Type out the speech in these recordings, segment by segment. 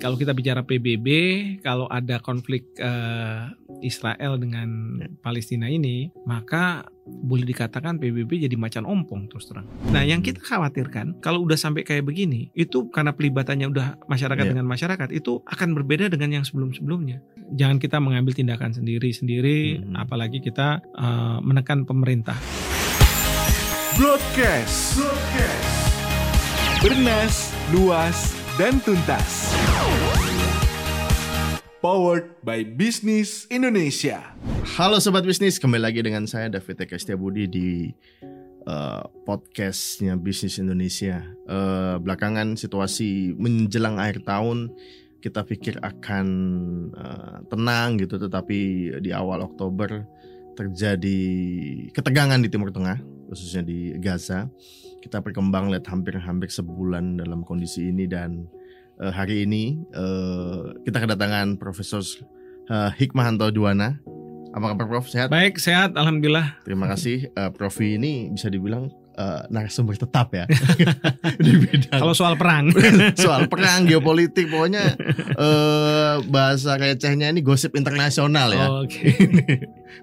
kalau kita bicara PBB, kalau ada konflik eh, Israel dengan Palestina ini, maka boleh dikatakan PBB jadi macan ompong terus terang. Nah, yang kita khawatirkan kalau udah sampai kayak begini, itu karena pelibatannya udah masyarakat Ya. dengan masyarakat itu akan berbeda dengan yang sebelum-sebelumnya. Jangan kita mengambil tindakan sendiri-sendiri, Mhm. apalagi kita eh, menekan pemerintah. Broadcast. Bernas, luas, dan tuntas. Powered by Business Indonesia. Halo Sobat Bisnis, kembali lagi dengan saya David Eka Setiabudi di uh, podcastnya Bisnis Indonesia. Uh, belakangan situasi menjelang akhir tahun kita pikir akan uh, tenang gitu, tetapi di awal Oktober terjadi ketegangan di Timur Tengah, khususnya di Gaza. Kita berkembang lihat hampir-hampir sebulan dalam kondisi ini dan uh, hari ini uh, kita kedatangan Profesor uh, Hikmahanto Duana. Apa kabar Prof? Sehat? Baik, sehat, alhamdulillah. Terima kasih. Uh, Prof ini bisa dibilang uh, narasumber tetap ya di bidang Kalau soal perang, soal perang geopolitik pokoknya eh, bahasa recehnya ini gosip internasional ya. Oke,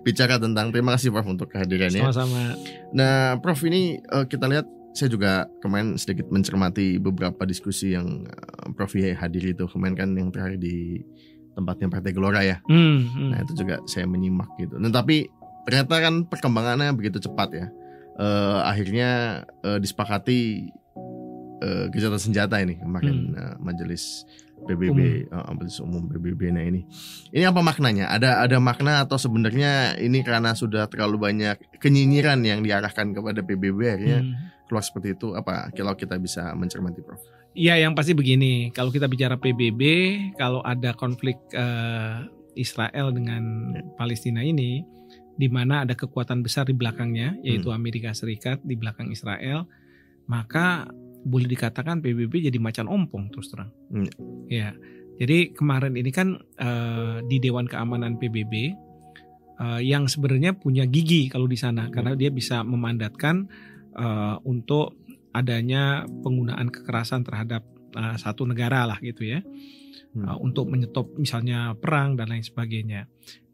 Bicara tentang terima kasih Prof untuk kehadirannya. sama-sama. Nah, Prof ini eh, kita lihat saya juga kemarin sedikit mencermati beberapa diskusi yang eh, Prof hadiri itu kemarin kan yang terakhir di tempatnya Partai Gelora ya. Hmm, hmm. Nah itu juga saya menyimak gitu. Nah tapi ternyata kan perkembangannya begitu cepat ya. Eh, akhirnya eh, disepakati eh, gencatan senjata ini kemarin eh, majelis PBB, eh, majelis umum PBB. Nah ini, ini apa maknanya? Ada ada makna atau sebenarnya ini karena sudah terlalu banyak kenyinyiran yang diarahkan kepada PBB akhirnya Hmm. Keluar seperti itu? Apa kalau kita bisa mencermati, Prof? Iya, yang pasti begini. Kalau kita bicara PBB, kalau ada konflik eh, Israel dengan Palestina ini, di mana ada kekuatan besar di belakangnya, yaitu Amerika Serikat di belakang Israel, maka boleh dikatakan PBB jadi macan ompong terus terang. Hmm. Ya, jadi kemarin ini kan eh, di Dewan Keamanan PBB eh, yang sebenarnya punya gigi kalau di sana, karena dia bisa memandatkan eh, untuk adanya penggunaan kekerasan terhadap uh, satu negara lah gitu ya Hmm. Uh, untuk menyetop misalnya perang dan lain sebagainya.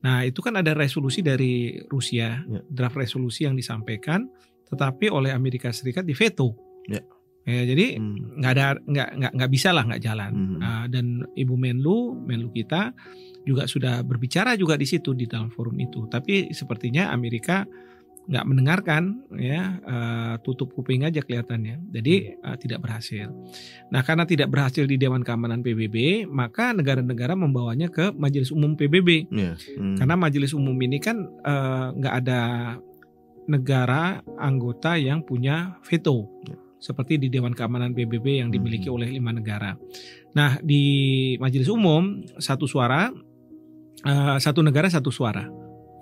Nah itu kan ada resolusi dari Rusia Ya. draft resolusi yang disampaikan, tetapi oleh Amerika Serikat diveto. Ya. Ya, jadi Hmm. nggak ada nggak nggak nggak bisa lah nggak jalan. Hmm. Uh, dan Ibu Menlu Menlu kita juga sudah berbicara juga di situ di dalam forum itu. Tapi sepertinya Amerika nggak mendengarkan ya eh, tutup kuping aja kelihatannya jadi eh, tidak berhasil nah karena tidak berhasil di Dewan Keamanan PBB maka negara-negara membawanya ke Majelis Umum PBB Ya. Hmm. karena Majelis Umum ini kan eh, nggak ada negara anggota yang punya veto Ya. seperti di Dewan Keamanan PBB yang dimiliki Hmm. oleh lima negara nah di Majelis Umum satu suara eh, satu negara satu suara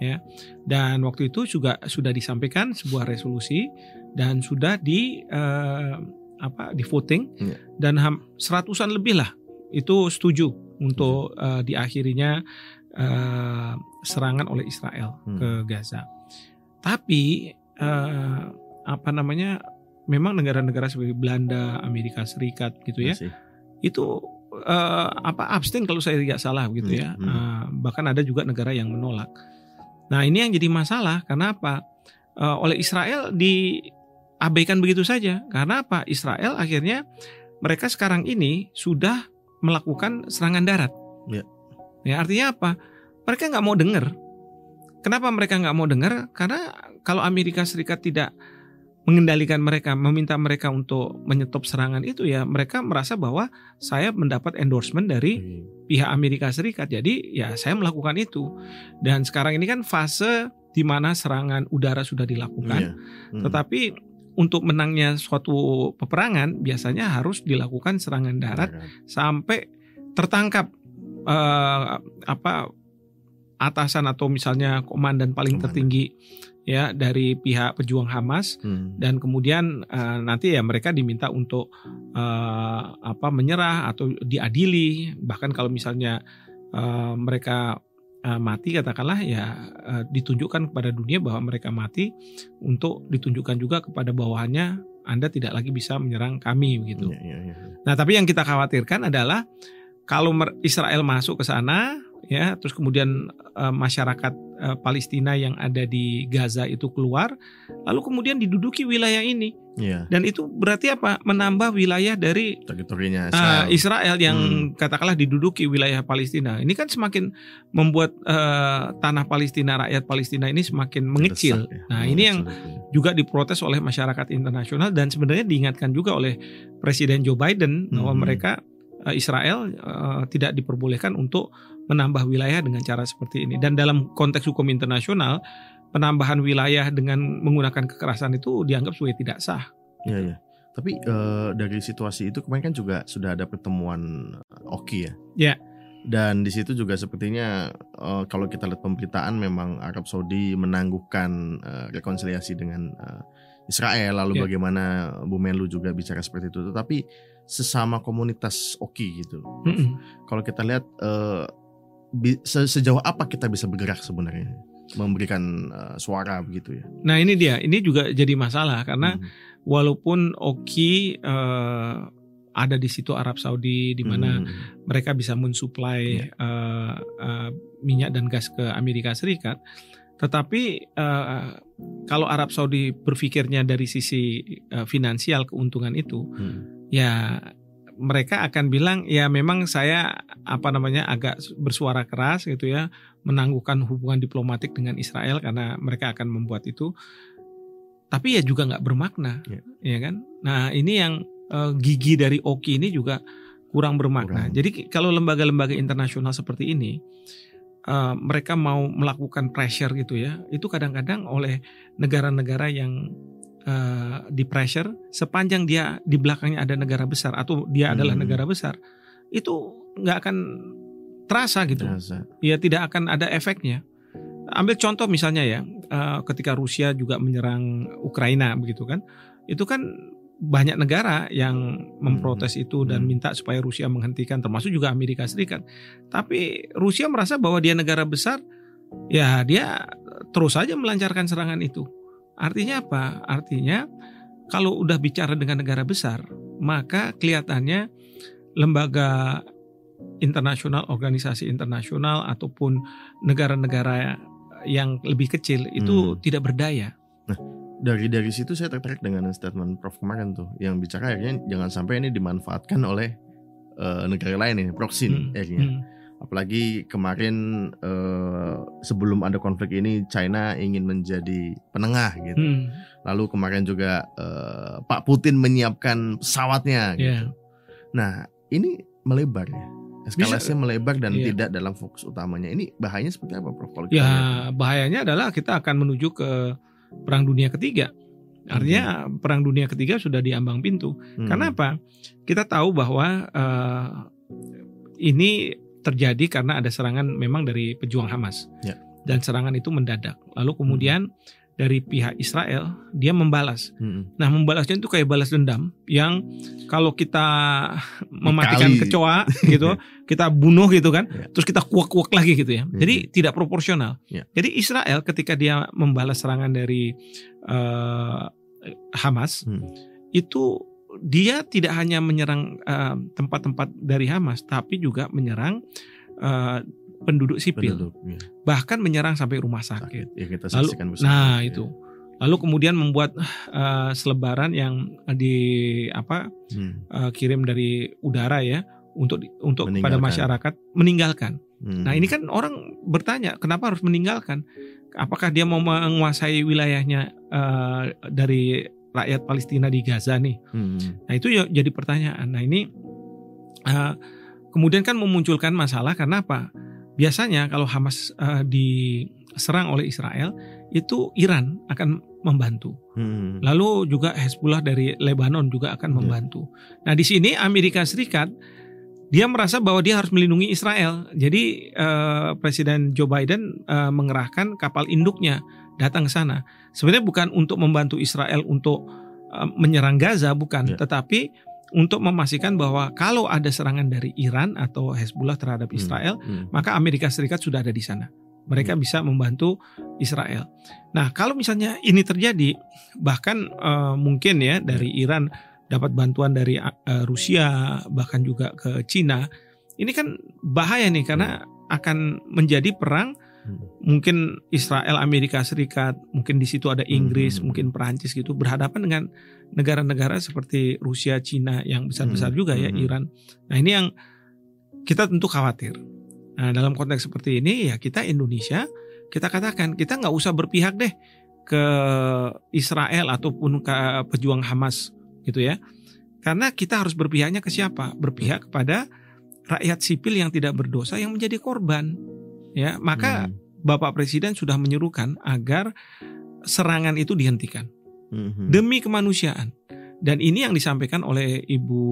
ya dan waktu itu juga sudah disampaikan sebuah resolusi dan sudah di eh, apa di voting Iya. dan ham, seratusan lebih lah itu setuju untuk eh, diakhirinya eh, serangan oleh Israel Hmm. ke Gaza tapi eh, apa namanya memang negara-negara seperti Belanda Amerika Serikat gitu ya Masih. itu eh, apa abstain kalau saya tidak salah gitu ya Hmm, hmm. Eh, bahkan ada juga negara yang menolak nah ini yang jadi masalah. Karena apa? Eh, oleh Israel diabaikan begitu saja. Karena apa? Israel akhirnya mereka sekarang ini sudah melakukan serangan darat. Ya. ya artinya apa? Mereka nggak mau dengar kenapa mereka nggak mau dengar karena kalau Amerika Serikat tidak mengendalikan mereka, meminta mereka untuk menyetop serangan itu ya mereka merasa bahwa saya mendapat endorsement dari Hmm. pihak Amerika Serikat. Jadi ya saya melakukan itu. Dan sekarang ini kan fase di mana serangan udara sudah dilakukan, Iya. Hmm. tetapi untuk menangnya suatu peperangan biasanya harus dilakukan serangan darat sampai tertangkap eh, apa atasan atau misalnya komandan paling Komandan. tertinggi ya dari pihak pejuang Hamas Hmm. dan kemudian eh, nanti ya mereka diminta untuk eh, apa menyerah atau diadili bahkan kalau misalnya eh, mereka eh, mati katakanlah ya eh, ditunjukkan kepada dunia bahwa mereka mati untuk ditunjukkan juga kepada bawahannya Anda tidak lagi bisa menyerang kami begitu. Iya, iya, iya. Nah, tapi yang kita khawatirkan adalah kalau Israel masuk ke sana ya terus kemudian eh, masyarakat eh, Palestina yang ada di Gaza itu keluar lalu kemudian diduduki wilayah ini Iya. dan itu berarti apa menambah wilayah dari Teritorinya uh, Israel. Israel yang Hmm. katakanlah diduduki wilayah Palestina. Ini kan semakin membuat uh, tanah Palestina, rakyat Palestina ini semakin mengecil. Terdesak ya. Nah, ini yang Absolutely. juga diprotes oleh masyarakat internasional dan sebenarnya diingatkan juga oleh Presiden Joe Biden bahwa Hmm. mereka uh, Israel uh, tidak diperbolehkan untuk menambah wilayah dengan cara seperti ini. Dan dalam konteks hukum internasional, penambahan wilayah dengan menggunakan kekerasan itu dianggap sebagai tidak sah. Iya, iya. Tapi eh, dari situasi itu kemarin kan juga sudah ada pertemuan eh, Oki ya. Ya. Dan di situ juga sepertinya eh, kalau kita lihat pemberitaan memang Arab Saudi menangguhkan eh, rekonsiliasi dengan eh, Israel lalu Ya. bagaimana Bu Menlu juga bicara seperti itu. Tetapi sesama komunitas Oki gitu. Mm-mm. Kalau kita lihat se- sejauh apa kita bisa bergerak sebenarnya memberikan eh, suara begitu ya. Nah ini dia, ini juga jadi masalah karena Hmm. walaupun Oki eh, ada di situ Arab Saudi di mana Hmm. mereka bisa mensuplai eh, eh, minyak dan gas ke Amerika Serikat, tetapi eh, kalau Arab Saudi berpikirnya dari sisi eh, finansial keuntungan itu, Hmm. Ya mereka akan bilang ya memang saya apa namanya agak bersuara keras gitu ya menangguhkan hubungan diplomatik dengan Israel karena mereka akan membuat itu tapi ya juga nggak bermakna Ya. ya kan nah ini yang eh, gigi dari Oki ini juga kurang bermakna Kurang. jadi kalau lembaga-lembaga internasional seperti ini eh, mereka mau melakukan pressure gitu ya itu kadang-kadang oleh negara-negara yang eh, di pressure sepanjang dia di belakangnya ada negara besar atau dia adalah Hmm. negara besar itu nggak akan terasa gitu Terasa. ya tidak akan ada efeknya ambil contoh misalnya ya eh, ketika Rusia juga menyerang Ukraina begitu kan itu kan banyak negara yang memprotes itu dan Hmm. minta supaya Rusia menghentikan termasuk juga Amerika Serikat tapi Rusia merasa bahwa dia negara besar ya dia terus saja melancarkan serangan itu artinya apa? Artinya kalau udah bicara dengan negara besar maka kelihatannya lembaga internasional, organisasi internasional ataupun negara-negara yang lebih kecil itu Hmm. tidak berdaya. dari dari situ saya tertarik dengan statement Prof. kemarin tuh yang bicara akhirnya jangan sampai ini dimanfaatkan oleh eh, negara lain ini proxy Hmm, akhirnya. Hmm, apalagi kemarin eh, sebelum ada konflik ini China ingin menjadi penengah gitu hmm, lalu kemarin juga eh, Pak Putin menyiapkan pesawatnya gitu ya. nah ini melebar ya eskalasinya melebar dan iya. tidak dalam fokus utamanya ini bahayanya seperti apa Prof kalau lihat? Ya bahayanya adalah kita akan menuju ke perang dunia ketiga. Artinya perang dunia ketiga sudah diambang pintu. Hmm. Karena apa? Kita tahu bahwa eh, ini terjadi karena ada serangan memang dari pejuang Hamas. Ya. Dan serangan itu mendadak. Lalu kemudian dari pihak Israel dia membalas. Hmm. Nah, membalasnya itu kayak balas dendam yang kalau kita mematikan kecoa gitu, kita bunuh gitu kan, Ya. terus kita kuak-kuak lagi gitu ya. Hmm. Jadi tidak proporsional. Ya. Jadi Israel ketika dia membalas serangan dari eh, Hamas Hmm. itu dia tidak hanya menyerang eh, tempat-tempat dari Hamas, tapi juga menyerang eh, penduduk sipil, Penduduk, ya. bahkan menyerang sampai rumah sakit. sakit ya kita Lalu, bersama nah ya. itu. Lalu kemudian membuat eh, selebaran yang di apa Hmm. eh, kirim dari udara ya untuk untuk kepada masyarakat meninggalkan. Hmm. Nah ini kan orang bertanya kenapa harus meninggalkan? Apakah dia mau menguasai wilayahnya eh, dari rakyat Palestina di Gaza nih? Hmm. Nah itu ya jadi pertanyaan. Nah ini eh, kemudian kan memunculkan masalah karena apa? Biasanya kalau Hamas eh, diserang oleh Israel itu Iran akan membantu. Hmm. Lalu juga Hezbollah dari Lebanon juga akan Ya. membantu. Nah di sini Amerika Serikat dia merasa bahwa dia harus melindungi Israel. Jadi eh, Presiden Joe Biden eh, mengerahkan kapal induknya datang ke sana. Sebenarnya bukan untuk membantu Israel untuk eh, menyerang Gaza, bukan, Ya. tetapi untuk memastikan bahwa kalau ada serangan dari Iran atau Hezbollah terhadap Hmm. Israel, Hmm. maka Amerika Serikat sudah ada di sana. Mereka bisa membantu Israel. Nah, kalau misalnya ini terjadi, bahkan eh, mungkin ya dari Iran dapat bantuan dari eh, Rusia, bahkan juga ke Cina, ini kan bahaya nih karena akan menjadi perang Hmm. Mungkin Israel Amerika Serikat mungkin di situ ada Inggris Hmm. mungkin Perancis gitu berhadapan dengan negara-negara seperti Rusia Cina yang besar-besar Hmm. juga ya Hmm. Iran nah ini yang kita tentu khawatir nah dalam konteks seperti ini ya kita Indonesia kita katakan kita nggak usah berpihak deh ke Israel ataupun ke pejuang Hamas gitu ya karena kita harus berpihaknya ke siapa berpihak kepada rakyat sipil yang tidak berdosa yang menjadi korban ya maka Hmm. Bapak Presiden sudah menyerukan agar serangan itu dihentikan Hmm. demi kemanusiaan. Dan ini yang disampaikan oleh Ibu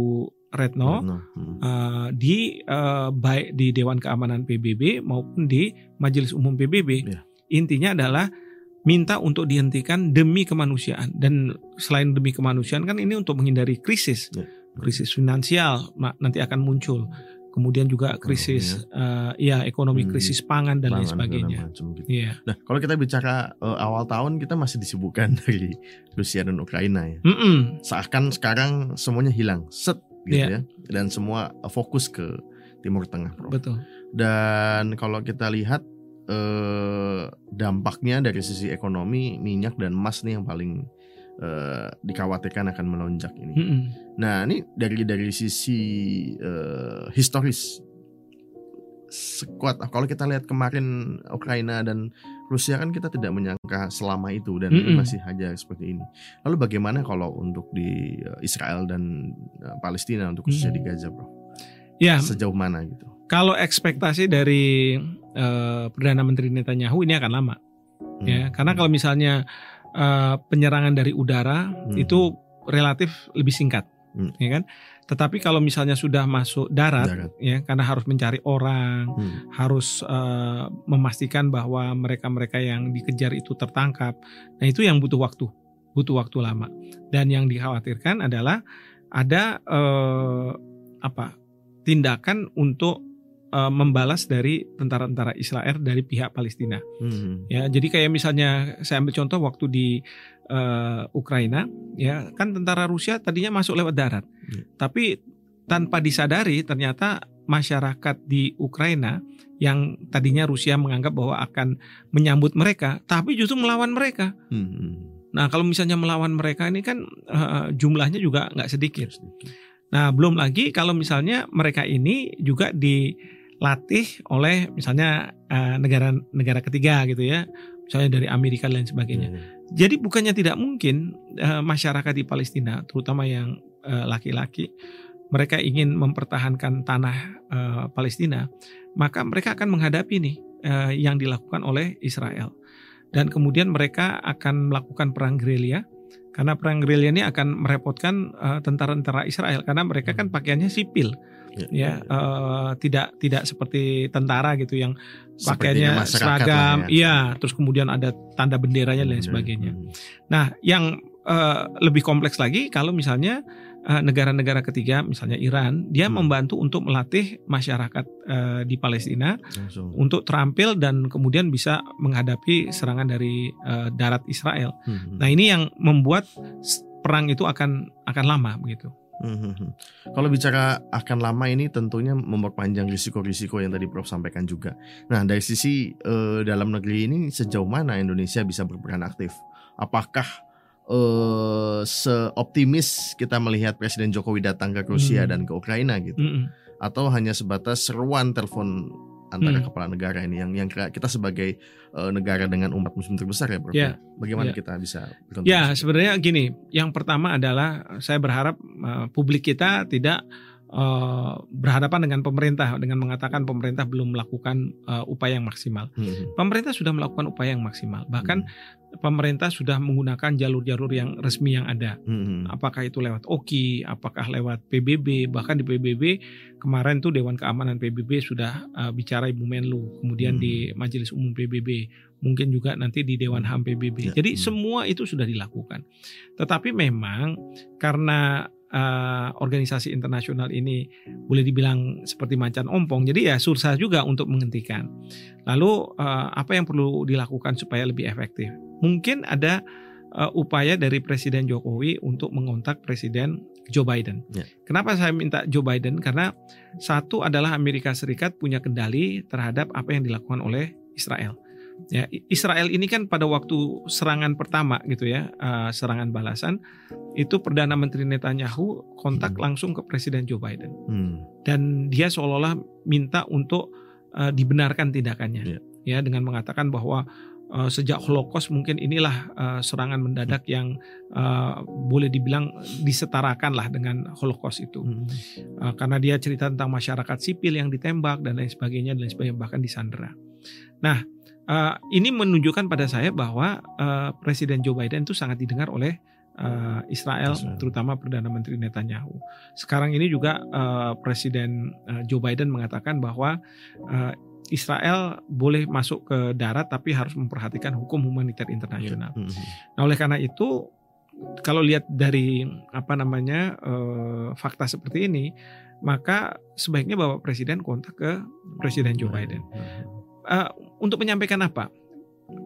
Retno No. Hmm. eh, di eh, baik di Dewan Keamanan PBB maupun di Majelis Umum PBB. Ya. Intinya adalah minta untuk dihentikan demi kemanusiaan dan selain demi kemanusiaan kan ini untuk menghindari krisis. Ya. Krisis finansial nanti akan muncul. Kemudian juga krisis eh, ya ekonomi, Hmm. krisis pangan dan lain Pangan segala sebagainya. macam gitu. Iya. Nah, kalau kita bicara eh, awal tahun kita masih disibukkan dari Rusia dan Ukraina ya. Mm-mm. Seakan sekarang semuanya hilang, set gitu Iya. ya. Dan semua eh, fokus ke Timur Tengah, Prof. Betul. Dan kalau kita lihat eh, dampaknya dari sisi ekonomi minyak dan emas nih yang paling eh, dikhawatirkan akan melonjak ini. Mm-mm. Nah ini dari dari sisi eh, historis sekuat kalau kita lihat kemarin Ukraina dan Rusia kan kita tidak menyangka selama itu dan ini Mm-mm. masih aja seperti ini. Lalu bagaimana kalau untuk di eh, Israel dan Palestina untuk khususnya di Gaza, bro? Ya, Sejauh mana gitu? kalau ekspektasi dari eh, perdana menteri Netanyahu ini akan lama, ya. Hmm. Karena kalau misalnya eh, penyerangan dari udara Hmm. itu relatif lebih singkat, Hmm. ya kan. Tetapi kalau misalnya sudah masuk darat, Darat. ya, karena harus mencari orang, Hmm. harus eh, memastikan bahwa mereka-mereka yang dikejar itu tertangkap. Nah itu yang butuh waktu, butuh waktu lama. Dan yang dikhawatirkan adalah ada eh, apa tindakan untuk eh, membalas dari tentara-tentara Israel dari pihak Palestina. Hmm. Ya, jadi kayak misalnya saya ambil contoh waktu di eh, Ukraina, ya kan tentara Rusia tadinya masuk lewat darat, Ya. tapi tanpa disadari ternyata masyarakat di Ukraina yang tadinya Rusia menganggap bahwa akan menyambut mereka, tapi justru melawan mereka. Hmm. Nah, kalau misalnya melawan mereka ini kan eh, jumlahnya juga nggak sedikit. Sedikit. Nah, belum lagi kalau misalnya mereka ini juga dilatih oleh misalnya eh, negara-negara ketiga gitu ya, misalnya dari Amerika dan lain sebagainya. Hmm. Jadi bukannya tidak mungkin eh, masyarakat di Palestina, terutama yang eh, laki-laki, mereka ingin mempertahankan tanah eh, Palestina, maka mereka akan menghadapi nih eh, yang dilakukan oleh Israel. Dan kemudian mereka akan melakukan perang gerilya karena perang gerilya ini akan merepotkan eh, tentara-tentara Israel karena mereka kan pakaiannya sipil ya eh, tidak tidak seperti tentara gitu yang pakaiannya seragam, ya. iya, terus kemudian ada tanda benderanya dan lain Hmm. sebagainya. Hmm. Nah, yang eh, lebih kompleks lagi kalau misalnya negara-negara ketiga, misalnya Iran, dia Hmm. membantu untuk melatih masyarakat eh, di Palestina Langsung. untuk terampil dan kemudian bisa menghadapi serangan dari eh, darat Israel. Hmm. Nah, ini yang membuat perang itu akan akan lama begitu. Hmm, hmm, hmm. Kalau bicara akan lama ini tentunya memperpanjang risiko-risiko yang tadi Prof sampaikan juga. Nah dari sisi eh, dalam negeri ini sejauh mana Indonesia bisa berperan aktif? Apakah eh, seoptimis kita melihat Presiden Jokowi datang ke Rusia Hmm. dan ke Ukraina gitu? Mm-mm. Atau hanya sebatas seruan telepon antara Hmm. kepala negara ini yang yang kita sebagai eh, negara dengan umat muslim terbesar ya Prof? Ya. Bagaimana Ya. kita bisa Ya, sebenarnya gini, yang pertama adalah saya berharap uh, publik kita tidak uh, berhadapan dengan pemerintah dengan mengatakan pemerintah belum melakukan uh, upaya yang maksimal. Hmm, hmm. Pemerintah sudah melakukan upaya yang maksimal. Bahkan pemerintah sudah menggunakan jalur-jalur yang resmi yang ada. Hmm, hmm. Apakah itu lewat OKI, apakah lewat PBB, bahkan di PBB kemarin tuh Dewan Keamanan PBB sudah uh, bicara Ibu Menlu, kemudian Hmm. di Majelis Umum PBB, mungkin juga nanti di Dewan HAM PBB. Ya, Jadi hmm. semua itu sudah dilakukan. Tetapi memang karena uh, organisasi internasional ini boleh dibilang seperti macan ompong, jadi ya susah juga untuk menghentikan. Lalu uh, apa yang perlu dilakukan supaya lebih efektif? Mungkin ada uh, upaya dari Presiden Jokowi untuk mengontak Presiden Joe Biden. Ya. Kenapa saya minta Joe Biden? Karena satu adalah Amerika Serikat punya kendali terhadap apa yang dilakukan oleh Israel. Ya, Israel ini kan pada waktu serangan pertama gitu ya, uh, serangan balasan itu perdana menteri Netanyahu kontak Hmm. langsung ke Presiden Joe Biden Hmm. dan dia seolah-olah minta untuk uh, dibenarkan tindakannya, Iya. ya dengan mengatakan bahwa uh, sejak Holocaust mungkin inilah uh, serangan mendadak yang uh, boleh dibilang disetarakan lah dengan Holocaust itu, Hmm. Uh, karena dia cerita tentang masyarakat sipil yang ditembak dan lain sebagainya dan lain sebagainya bahkan disandera. Nah uh, ini menunjukkan pada saya bahwa uh, Presiden Joe Biden itu sangat didengar oleh uh, Israel, Israel. terutama Perdana Menteri Netanyahu. Sekarang ini juga uh, Presiden uh, Joe Biden mengatakan bahwa uh, Israel boleh masuk ke darat tapi harus memperhatikan hukum humaniter internasional. Hmm. Nah, oleh karena itu kalau lihat dari apa namanya eh, fakta seperti ini, maka sebaiknya Bapak Presiden kontak ke Presiden Joe Biden Eh, untuk menyampaikan apa?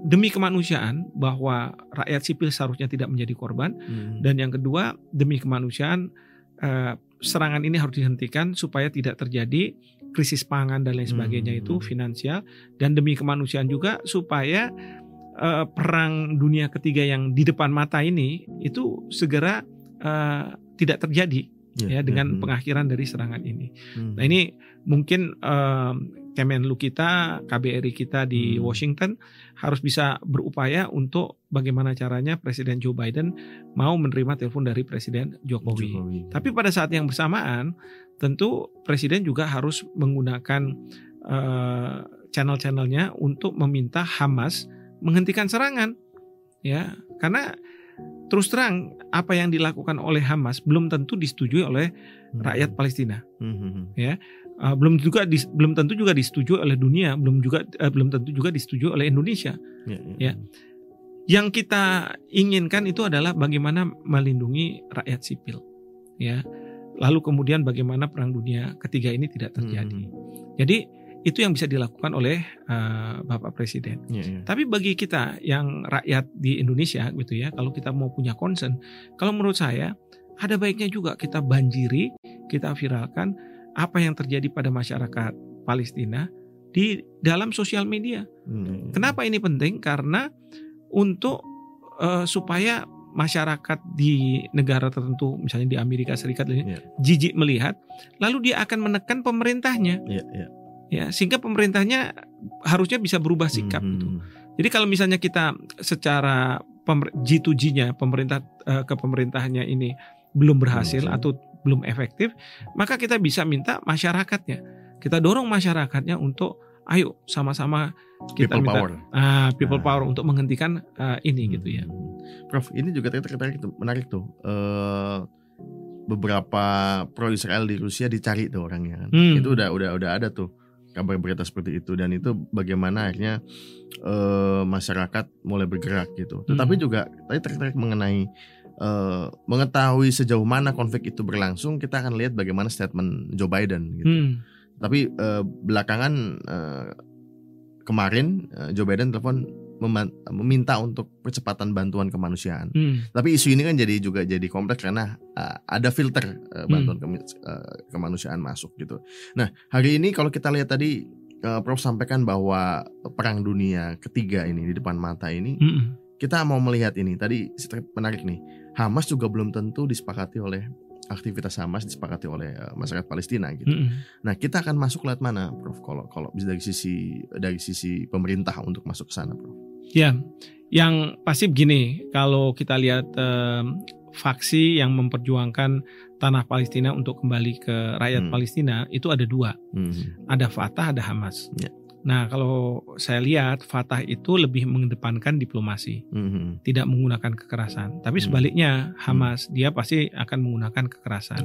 Demi kemanusiaan bahwa rakyat sipil seharusnya tidak menjadi korban Hmm. dan yang kedua demi kemanusiaan eh, serangan ini harus dihentikan supaya tidak terjadi krisis pangan dan lain sebagainya Hmm. itu finansial dan demi kemanusiaan juga supaya eh, perang dunia ketiga yang di depan mata ini itu segera eh, tidak terjadi ya dengan Hmm. pengakhiran dari serangan ini. Hmm. Nah ini mungkin em, Kemenlu kita, KBRI kita di Hmm. Washington harus bisa berupaya untuk bagaimana caranya Presiden Joe Biden mau menerima telepon dari Presiden Jokowi. Jokowi. Tapi pada saat yang bersamaan, tentu Presiden juga harus menggunakan eh, channel-channelnya untuk meminta Hamas menghentikan serangan, ya, karena terus terang apa yang dilakukan oleh Hamas belum tentu disetujui oleh rakyat Palestina. Hmm. Uh, belum juga dis- belum tentu juga disetujui oleh dunia, belum juga eh, belum tentu juga disetujui oleh Indonesia. Ya, Ya. Yang kita inginkan itu adalah bagaimana melindungi rakyat sipil, ya. Lalu kemudian bagaimana perang dunia ketiga ini tidak terjadi. Jadi itu yang bisa dilakukan oleh uh, Bapak Presiden. Ya, ya. Tapi bagi kita yang rakyat di Indonesia gitu ya, kalau kita mau punya concern, kalau menurut saya ada baiknya juga kita banjiri, kita viralkan apa yang terjadi pada masyarakat Palestina di dalam sosial media. Hmm. Kenapa ini penting? Karena untuk eh, supaya masyarakat di negara tertentu, misalnya di Amerika Serikat, ini, Iya. jijik melihat, lalu dia akan menekan pemerintahnya, Ya, ya. Ya sehingga pemerintahnya harusnya bisa berubah sikap. Hmm. gitu. Jadi kalau misalnya kita secara pemer- G2G-nya pemerintah eh, ke pemerintahannya ini belum berhasil Belum atau belum efektif, maka kita bisa minta masyarakatnya. Kita dorong masyarakatnya untuk ayo sama-sama kita People minta power. ah, people Ah. power untuk menghentikan eh, ini gitu ya. Hmm. Prof, ini juga tertarik, menarik tuh. Eh, beberapa pro Israel di Rusia dicari tuh orangnya kan. Hmm. Itu udah udah udah ada tuh kabar berita seperti itu dan itu bagaimana akhirnya eh, masyarakat mulai bergerak gitu. Tetapi Hmm. juga tadi tertarik mengenai eh, mengetahui sejauh mana konflik itu berlangsung, kita akan lihat bagaimana statement Joe Biden gitu. Hmm. Tapi eh, belakangan eh, kemarin Joe Biden telepon meminta untuk percepatan bantuan kemanusiaan. Hmm. Tapi isu ini kan jadi juga jadi kompleks karena uh, ada filter uh, bantuan kemi- uh, kemanusiaan masuk gitu. Nah hari ini kalau kita lihat tadi uh, Prof sampaikan bahwa perang dunia ketiga ini di depan mata ini Hmm. kita mau melihat ini tadi menarik nih Hamas juga belum tentu disepakati oleh aktivitas Hamas disepakati oleh uh, masyarakat Palestina gitu. Hmm. Nah kita akan masuk lewat mana Prof? Kalau kalau bisa dari sisi dari sisi pemerintah untuk masuk ke sana Prof? Ya, yang pasti begini, kalau kita lihat em, faksi yang memperjuangkan tanah Palestina untuk kembali ke rakyat Hmm. Palestina itu ada dua, Hmm. ada Fatah, ada Hamas. Ya. Nah, kalau saya lihat Fatah itu lebih mengedepankan diplomasi, Hmm. tidak menggunakan kekerasan. Tapi Hmm. sebaliknya Hamas dia pasti akan menggunakan kekerasan.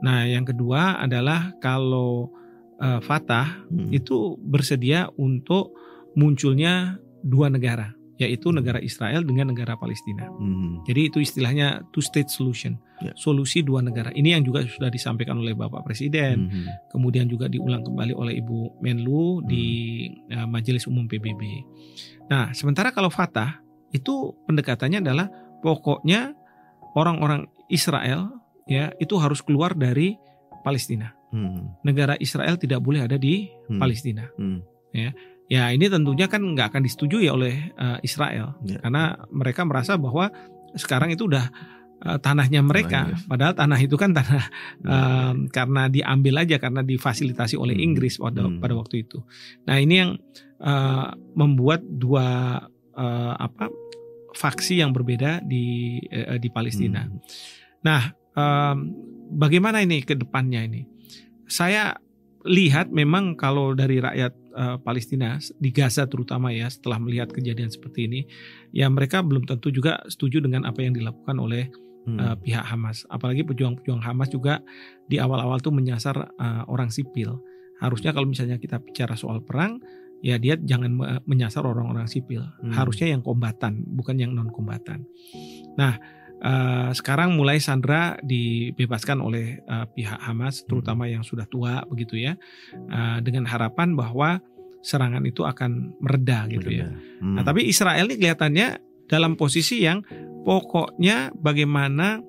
Nah, yang kedua adalah kalau eh, Fatah Hmm. itu bersedia untuk munculnya dua negara, yaitu negara Israel dengan negara Palestina. Hmm. Jadi itu istilahnya two state solution, Ya. solusi dua negara. Ini yang juga sudah disampaikan oleh Bapak Presiden, Hmm. kemudian juga diulang kembali oleh Ibu Menlu di eh, Majelis Umum PBB. Nah, sementara kalau Fatah itu pendekatannya adalah pokoknya orang-orang Israel ya itu harus keluar dari Palestina. Hmm. Negara Israel tidak boleh ada di Hmm. Palestina. Hmm. Ya ini tentunya kan nggak akan disetujui oleh eh, Israel Ya. karena mereka merasa bahwa sekarang itu udah eh, tanahnya mereka. Tanahnya. Padahal tanah itu kan tanah em, karena diambil aja karena difasilitasi oleh Hmm. Inggris pada Hmm. pada waktu itu. Nah ini yang eh, membuat dua eh, apa faksi yang berbeda di eh, di Palestina. Hmm. Nah, em, bagaimana ini ke depannya ini? Saya lihat memang kalau dari rakyat eh, Palestina di Gaza terutama ya setelah melihat kejadian seperti ini, ya mereka belum tentu juga setuju dengan apa yang dilakukan oleh Hmm. eh, pihak Hamas. Apalagi pejuang-pejuang Hamas juga di awal-awal tuh menyasar eh, orang sipil. Harusnya kalau misalnya kita bicara soal perang, ya dia jangan me- menyasar orang-orang sipil. Hmm. Harusnya yang kombatan, bukan yang non kombatan. Nah, eh, sekarang mulai Sandra dibebaskan oleh eh, pihak Hamas, terutama yang sudah tua begitu ya, eh, dengan harapan bahwa serangan itu akan mereda gitu ya. Hmm. Nah, tapi Israel ini kelihatannya dalam posisi yang pokoknya bagaimana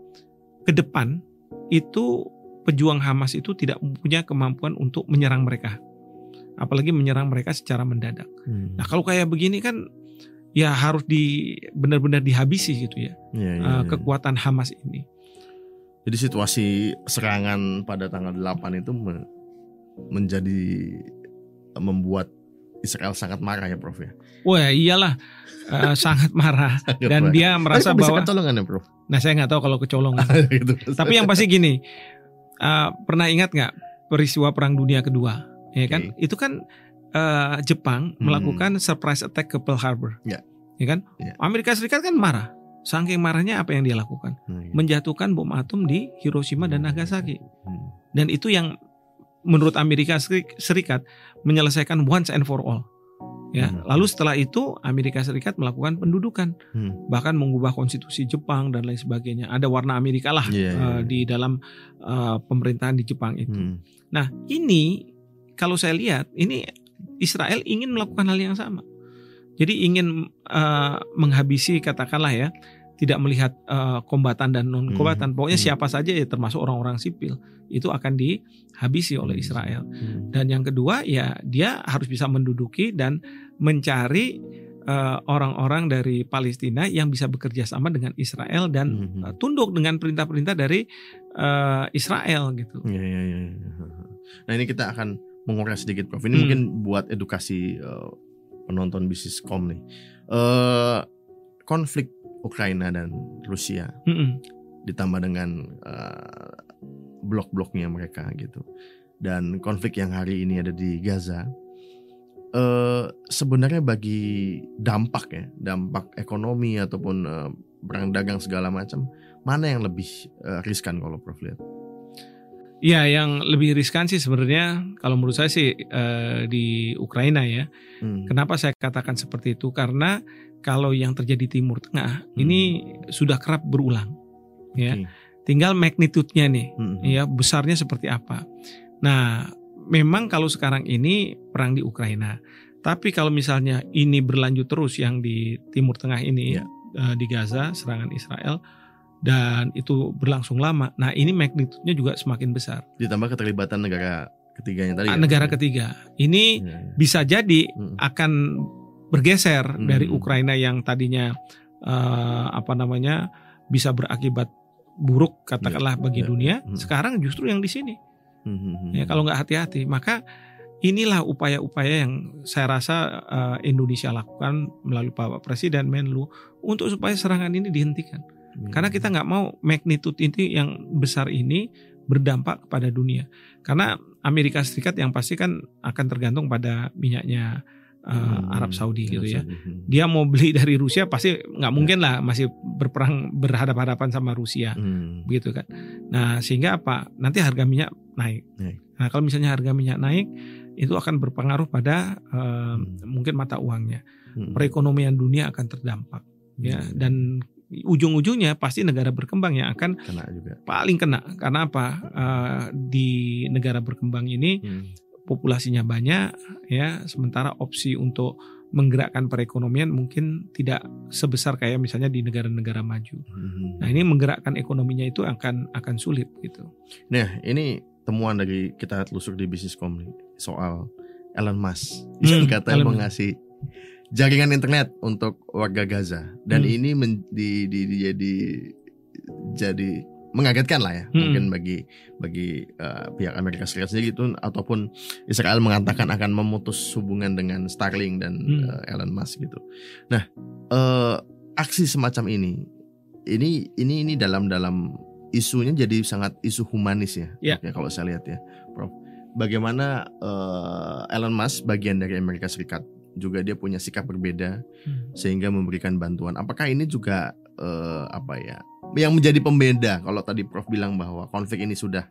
ke depan itu pejuang Hamas itu tidak punya kemampuan untuk menyerang mereka. Apalagi menyerang mereka secara mendadak. Hmm. Nah, kalau kayak begini kan ya harus di benar-benar dihabisi gitu ya. Iya, eh, iya. kekuatan Hamas ini. Jadi situasi serangan pada tanggal 8 itu me- menjadi membuat Israel sangat marah ya Prof ya. Wah, iyalah eh, sangat marah dan Marah. dia merasa Tapi bahwa kecolongan ya Prof. nah saya nggak tahu kalau kecolongan. gitu. Tapi yang pasti gini, uh, pernah ingat nggak peristiwa Perang Dunia Kedua? Ya kan, Oke. itu kan uh, Jepang Hmm. melakukan surprise attack ke Pearl Harbor. Ya. Ya kan, Ya. Amerika Serikat kan marah. Saking marahnya apa yang dia lakukan? Iya. Menjatuhkan bom atom di Hiroshima dan Nagasaki. Hmm. Dan itu yang menurut Amerika Seri- Serikat menyelesaikan once and for all. Ya, Hmm. lalu setelah itu Amerika Serikat melakukan pendudukan, Hmm. bahkan mengubah konstitusi Jepang dan lain sebagainya. Ada warna Amerika lah Iya, iya, iya. di dalam eh, pemerintahan di Jepang itu. Hmm. Nah, ini kalau saya lihat ini Israel ingin melakukan hal yang sama. Jadi ingin eh, menghabisi katakanlah ya, tidak melihat eh, kombatan dan non kombatan. Hmm, Pokoknya hmm. siapa saja ya termasuk orang-orang sipil itu akan dihabisi oleh Hmm. Israel. Hmm. Dan yang kedua ya dia harus bisa menduduki dan mencari eh, orang-orang dari Palestina yang bisa bekerja sama dengan Israel dan Hmm. eh, tunduk dengan perintah-perintah dari eh, Israel gitu. Iya, iya, iya. Nah ini kita akan menguras sedikit Prof. Ini Hmm. mungkin buat edukasi eh, penonton bisniscom nih. Eh konflik Ukraina dan Rusia Mm-mm. ditambah dengan eh, blok-bloknya mereka gitu. Dan konflik yang hari ini ada di Gaza eh sebenarnya bagi dampak ya, dampak ekonomi ataupun eh, perang dagang segala macam, mana yang lebih eh, riskan kalau Prof lihat? Ya, yang lebih riskan sih sebenarnya kalau menurut saya sih eh, di Ukraina ya. Hmm. Kenapa saya katakan seperti itu? Karena kalau yang terjadi di Timur Tengah Hmm. ini sudah kerap berulang. Ya, tinggal magnitude-nya nih, Hmm. ya besarnya seperti apa. Nah, memang kalau sekarang ini perang di Ukraina, tapi kalau misalnya ini berlanjut terus yang di Timur Tengah ini Ya. eh, di Gaza serangan Israel dan itu berlangsung lama. Nah, ini magnitude-nya juga semakin besar. Ditambah keterlibatan negara ketiganya tadi. ya? negara ketiga. Ini Iya, iya. bisa jadi Hmm. akan bergeser Hmm. dari Ukraina yang tadinya eh, apa namanya bisa berakibat buruk katakanlah bagi ya, dunia. hmm. Sekarang justru yang di sini. Hmm, hmm, hmm. Ya kalau nggak hati-hati, maka inilah upaya-upaya yang saya rasa eh, Indonesia lakukan melalui Pak Presiden Menlu untuk supaya serangan ini dihentikan. Hmm. Karena kita nggak mau magnitude ini yang besar ini berdampak kepada dunia. Karena Amerika Serikat yang pasti kan akan tergantung pada minyaknya Hmm, Arab Saudi Arab gitu ya. Saudi, hmm. Dia mau beli dari Rusia pasti nggak mungkin lah masih berperang berhadapan-hadapan sama Rusia Hmm. begitu kan. Nah sehingga apa? Nanti harga minyak naik. Naik. Nah kalau misalnya harga minyak naik itu akan berpengaruh pada eh, Hmm. mungkin mata uangnya. Hmm. Perekonomian dunia akan terdampak ya Hmm. dan ujung-ujungnya pasti negara berkembang yang akan kena juga. paling kena karena apa Eh, di negara berkembang ini Hmm. populasinya banyak ya sementara opsi untuk menggerakkan perekonomian mungkin tidak sebesar kayak misalnya di negara-negara maju. Mhm. Nah ini menggerakkan ekonominya itu akan akan sulit gitu. Nah, ini temuan dari kita telusur di bisnis komni soal Elon Musk Hmm, yang katanya Jaringan internet untuk warga Gaza dan Hmm. ini men- di, di, di- jadi jadi mengagetkan lah ya Hmm. mungkin bagi bagi uh, pihak Amerika Serikat sendiri itu ataupun Israel mengatakan akan memutus hubungan dengan Starlink dan Hmm. uh, Elon Musk gitu. Nah, uh, aksi semacam ini ini ini ini dalam dalam isunya jadi sangat isu humanis ya. Ya. Ya, kalau saya lihat ya, Prof. Bagaimana uh, Elon Musk bagian dari Amerika Serikat juga dia punya sikap berbeda Hmm. sehingga memberikan bantuan. Apakah ini juga eh, apa ya yang menjadi pembeda kalau tadi Prof bilang bahwa konflik ini sudah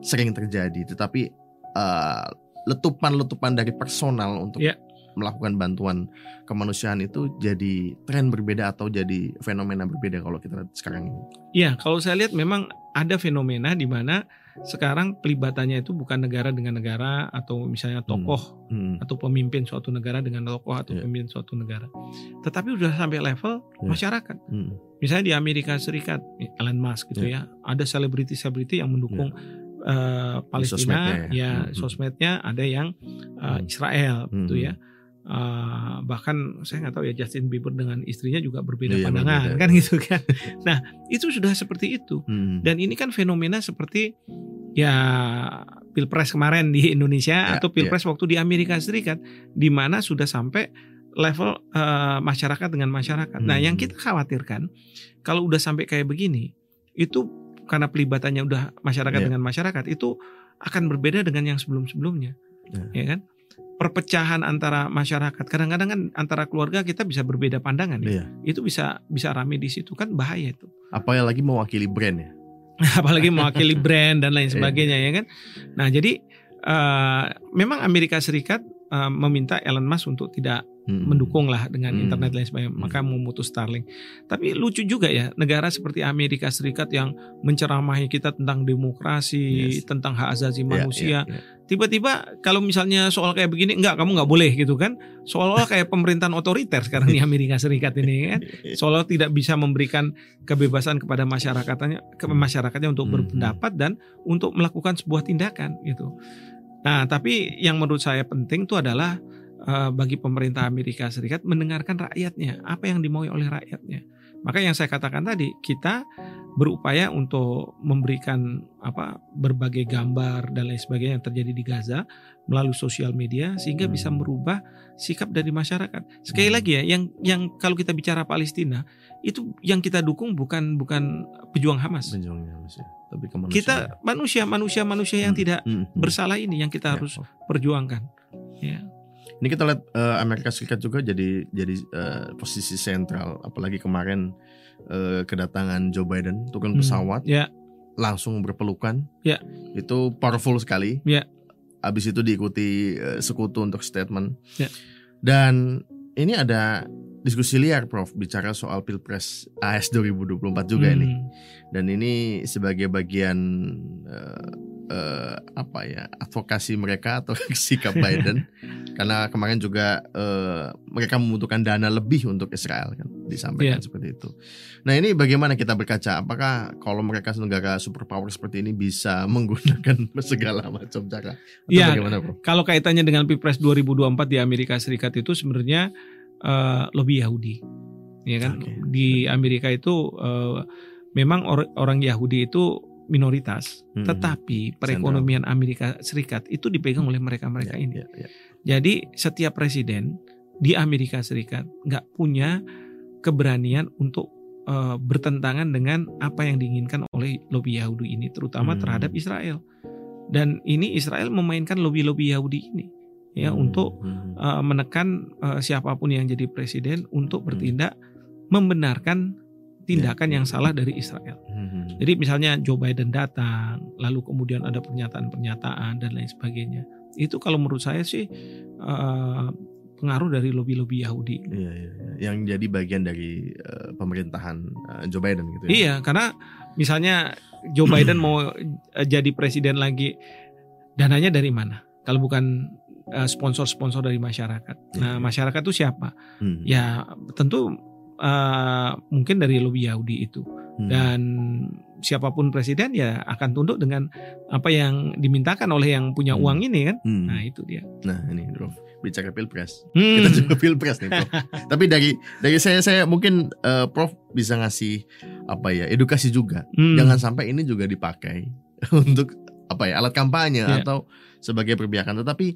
sering terjadi, tetapi eh, letupan-letupan dari personal untuk Ya. melakukan bantuan kemanusiaan itu jadi tren berbeda atau jadi fenomena berbeda kalau kita lihat sekarang ini. Iya, kalau saya lihat memang ada fenomena di mana sekarang pelibatannya itu bukan negara dengan negara atau misalnya tokoh Hmm. atau pemimpin suatu negara dengan tokoh atau Iya. pemimpin suatu negara. Tetapi udah sampai level Iya. masyarakat. Hmm. Misalnya di Amerika Serikat, Elon Musk gitu Iya. ya, ada selebriti-selebriti yang mendukung eh, sosmednya Palestina, ya. ya Hmm. sosmednya ada yang Hmm. Israel gitu Hmm. ya. Eh, bahkan saya nggak tahu ya Justin Bieber dengan istrinya juga berbeda Iya, pandangan berbeda. kan gitu kan. nah itu sudah seperti itu. Hmm. Dan ini kan fenomena seperti ya pilpres kemarin di Indonesia Ya, atau pilpres waktu di Amerika Serikat, di mana sudah sampai level eh, masyarakat dengan masyarakat. Nah, Hmm. yang kita khawatirkan kalau udah sampai kayak begini, itu karena pelibatannya udah masyarakat Ya. dengan masyarakat itu akan berbeda dengan yang sebelum-sebelumnya, Ya. ya kan? Perpecahan antara masyarakat, kadang-kadang kan antara keluarga kita bisa berbeda pandangan, ya. Iya. itu bisa bisa rame di situ kan bahaya itu. Apalagi mewakili brand ya. apalagi mewakili brand dan lain Iya. sebagainya ya kan. Nah jadi eh, memang Amerika Serikat eh, meminta Elon Musk untuk tidak Hmm. mendukung lah dengan Hmm. internet lain sebagainya, Hmm. maka memutus Starlink. Tapi lucu juga ya negara seperti Amerika Serikat yang menceramahi kita tentang demokrasi, Yes. tentang hak Ya, asasi manusia, ya, ya. tiba-tiba kalau misalnya soal kayak begini enggak kamu nggak boleh gitu kan seolah-olah kayak pemerintahan otoriter sekarang di Amerika Serikat ini kan seolah tidak bisa memberikan kebebasan kepada masyarakatnya ke masyarakatnya untuk Mhm. berpendapat dan untuk melakukan sebuah tindakan gitu. Nah, tapi yang menurut saya penting itu adalah eh, bagi pemerintah Amerika Serikat mendengarkan rakyatnya, apa yang dimaui oleh rakyatnya. Maka yang saya katakan tadi, kita berupaya untuk memberikan apa berbagai gambar dan lain sebagainya yang terjadi di Gaza melalui sosial media sehingga Hmm. bisa merubah sikap dari masyarakat. Sekali Hmm. lagi ya, yang yang kalau kita bicara Palestina itu yang kita dukung bukan bukan pejuang Hamas. Berjuangnya Mas, ya. tapi kemanusiaan. Kita manusia manusia manusia yang Hmm, tidak hmm, hmm. bersalah ini yang kita Ya, harus Prof. perjuangkan. Ya. Ini kita lihat eh, Amerika Serikat juga jadi jadi eh, posisi sentral, apalagi kemarin eh, kedatangan Joe Biden turun Hmm. pesawat Ya. langsung berpelukan. Ya. Itu powerful sekali. Ya. Habis itu diikuti eh, sekutu untuk statement. Ya. Dan ini ada diskusi liar, Prof, bicara soal pilpres AS 2024 juga ini. Hmm. Dan ini sebagai bagian eh, eh, apa ya advokasi mereka atau sikap Biden karena kemarin juga eh, mereka membutuhkan dana lebih untuk Israel kan disampaikan Iya. seperti itu. Nah ini bagaimana kita berkaca? Apakah kalau mereka negara superpower seperti ini bisa menggunakan segala macam cara? Atau Iya. bagaimana bro? Kalau kaitannya dengan Pilpres 2024 di Amerika Serikat itu sebenarnya eh, lobby Yahudi. Ya kan? Oke. Di Amerika itu eh, memang or- orang Yahudi itu minoritas, Hmm. tetapi perekonomian Amerika Serikat itu dipegang oleh mereka-mereka Ya, ini. ya, ya. Jadi setiap presiden di Amerika Serikat nggak punya keberanian untuk eh, bertentangan dengan apa yang diinginkan oleh lobby Yahudi ini, terutama Hmm. terhadap Israel. Dan ini Israel memainkan lobby-lobby Yahudi ini ya Hmm, untuk hmm, eh, menekan eh, siapa pun yang jadi presiden untuk bertindak membenarkan tindakan Ya. yang salah dari Israel. hmm, Jadi misalnya Joe Biden datang, lalu kemudian ada pernyataan-pernyataan dan lain sebagainya. Itu kalau menurut saya sih eh, pengaruh dari lobby-lobby Yahudi. Iya, iya, iya. Yang jadi bagian dari eh, pemerintahan eh, Joe Biden gitu ya. Iya, karena misalnya Joe Biden mau jadi presiden lagi, dananya dari mana? Kalau bukan sponsor-sponsor dari masyarakat. Nah, Iya. masyarakat itu siapa? Hmm. Ya tentu eh, mungkin dari lobby Yahudi itu Hmm. dan siapa pun presiden ya akan tunduk dengan apa yang dimintakan oleh yang punya Hmm. uang ini kan. Hmm. Nah itu dia. Nah ini Prof bicara pilpres. Hmm. Kita juga pilpres nih Prof. Tapi dari dari saya saya mungkin eh, Prof bisa ngasih apa ya edukasi juga. Hmm. Jangan sampai ini juga dipakai untuk apa ya alat kampanye Iya. atau sebagai perbiakan. Tetapi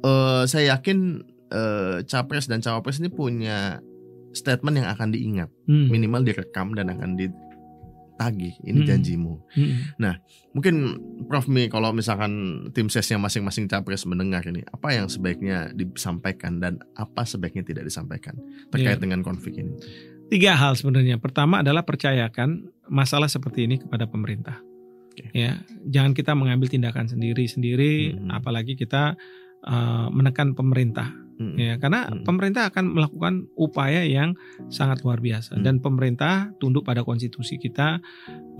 eh, saya yakin eh, capres dan cawapres ini punya statement yang akan diingat, Hmm. minimal direkam dan akan ditagih. Ini Hmm. janjimu. Hmm. Mungkin Prof Mi kalau misalkan tim sesnya masing-masing capres mendengar ini, apa yang sebaiknya disampaikan dan apa sebaiknya tidak disampaikan terkait Iya. dengan konflik ini? Tiga hal sebenarnya. Pertama adalah percayakan masalah seperti ini kepada pemerintah. Oke. Ya, jangan kita mengambil tindakan sendiri-sendiri, Mhm. apalagi kita uh, menekan pemerintah. Mm-mm. Ya, karena Hmm. pemerintah akan melakukan upaya yang sangat luar biasa Hmm. dan pemerintah tunduk pada konstitusi kita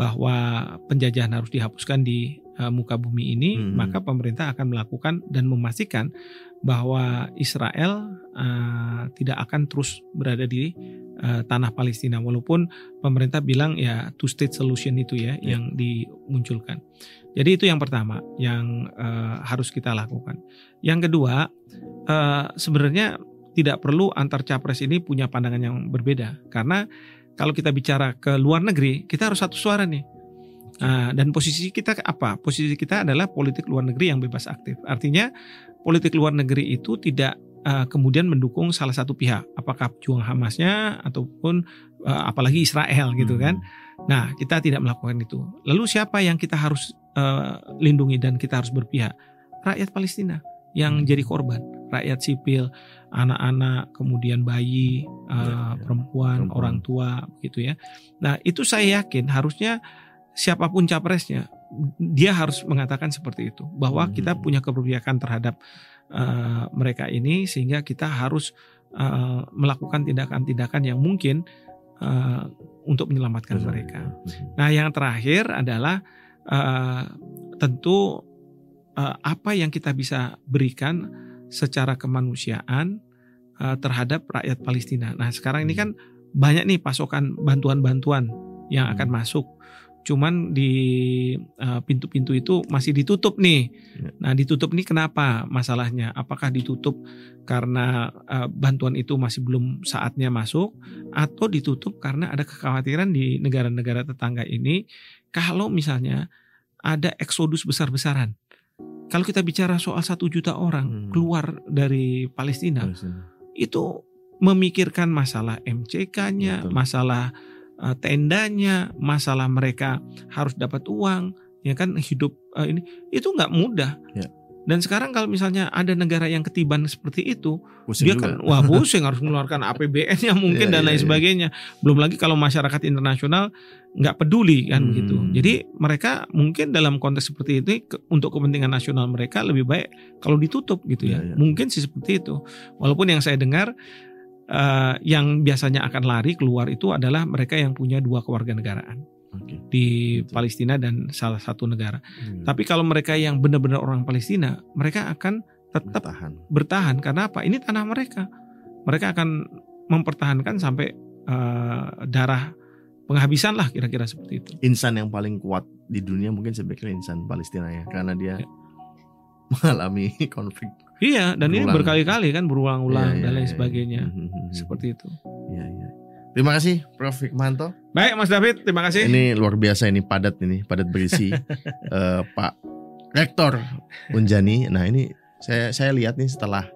bahwa penjajahan harus dihapuskan di uh, muka bumi ini, Hmm. maka pemerintah akan melakukan dan memastikan bahwa Israel uh, tidak akan terus berada di uh, tanah Palestina walaupun pemerintah bilang ya two state solution itu ya Ya. yang dimunculkan. Jadi itu yang pertama yang uh, harus kita lakukan. Yang kedua, eh, sebenarnya tidak perlu antar capres ini punya pandangan yang berbeda karena kalau kita bicara ke luar negeri kita harus satu suara nih. Nah, dan posisi kita apa? Posisi kita adalah politik luar negeri yang bebas aktif. Artinya politik luar negeri itu tidak eh, kemudian mendukung salah satu pihak, apakah pejuang Hamasnya ataupun eh, apalagi Israel gitu kan. Nah, kita tidak melakukan itu. Lalu siapa yang kita harus eh, lindungi dan kita harus berpihak? Rakyat Palestina yang Hmm. jadi korban, rakyat sipil, anak-anak, kemudian bayi, eh, Ya, ya. perempuan, Perempuan. orang tua, gitu ya. Nah, itu saya yakin harusnya siapa pun capresnya, dia harus mengatakan seperti itu, bahwa Hmm. kita punya keberpihakan terhadap eh, mereka ini, sehingga kita harus eh, melakukan tindakan-tindakan yang mungkin eh, untuk menyelamatkan Betul. mereka. Mhm. Nah, yang terakhir adalah eh, tentu eh, apa yang kita bisa berikan secara kemanusiaan eh, terhadap rakyat Palestina. Nah, sekarang ini kan banyak nih pasokan bantuan-bantuan yang akan Hmm. masuk. Cuman di eh, pintu-pintu itu masih ditutup nih. Ya. Nah, ditutup nih kenapa masalahnya? Apakah ditutup karena eh, bantuan itu masih belum saatnya masuk atau ditutup karena ada kekhawatiran di negara-negara tetangga ini kalau misalnya ada eksodus besar-besaran. Kalau kita bicara soal satu juta orang Hmm. keluar dari Palestina, Palestina. itu memikirkan masalah MCK-nya, masalah eh, tendanya, masalah mereka harus dapat uang, ya kan hidup eh, ini itu nggak mudah. Ya. Dan sekarang kalau misalnya ada negara yang ketiban seperti itu, Pusing dia juga. kan wah pusing harus mengeluarkan APBN-nya mungkin Iya, dan iya, lain iya. sebagainya. Belum lagi kalau masyarakat internasional nggak peduli kan Hmm. begitu. Jadi mereka mungkin dalam konteks seperti itu untuk kepentingan nasional mereka lebih baik kalau ditutup gitu ya. Iya, iya. Mungkin sih seperti itu. Walaupun yang saya dengar eh, yang biasanya akan lari keluar itu adalah mereka yang punya dua kewarganegaraan Oke. di. Palestina dan salah satu negara. Hmm. Tapi kalau mereka yang benar-benar orang Palestina, mereka akan tetap Bertahan. bertahan karena apa? Ini tanah mereka. Mereka akan mempertahankan sampai eh, darah penghabisan lah kira-kira seperti itu. Insan yang paling kuat di dunia mungkin saya pikir insan Palestina ya karena dia Ya. mengalami konflik. Iya, dan ini Berulang. berkali-kali kan berulang-ulang Iya, dan iya, lain iya. sebagainya. Mhm. Seperti itu. Iya, iya. Terima kasih Prof Hikmanto. Baik, Mas David, terima kasih. Ini luar biasa ini padat ini, padat berisi. Eh, Pak Rektor Unjani. Nah, ini saya saya lihat nih setelah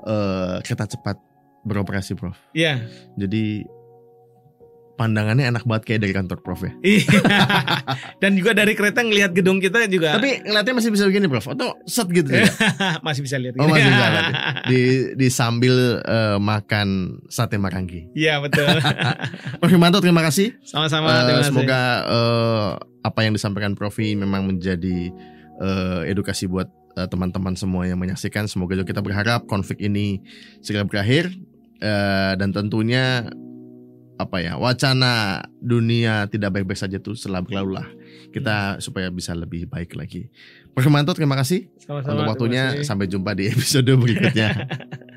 eh, kereta cepat beroperasi, Prof. Iya. Jadi pandangannya enak banget kayak dari kantor Prof ya. Iya. dan juga dari kereta ngelihat gedung kita juga Tapi ngeliatnya masih bisa begini, Prof. Atau set gitu ya. masih bisa lihat. Oh, masih bisa lihat di di sambil eh, makan sate maranggi. Iya, betul. Prof Hikmanto terima kasih. Sama-sama. Terima kasih. semoga eh, apa yang disampaikan Profi memang menjadi eh, edukasi buat eh, teman-teman semua yang menyaksikan. Semoga juga kita berharap konflik ini segera berakhir Eh, dan tentunya apa ya wacana dunia tidak baik-baik saja itu setelah berlalu lah kita supaya bisa lebih baik lagi. Pak Hermanto terima kasih Sama-sama, untuk waktunya. Sampai jumpa di episode berikutnya.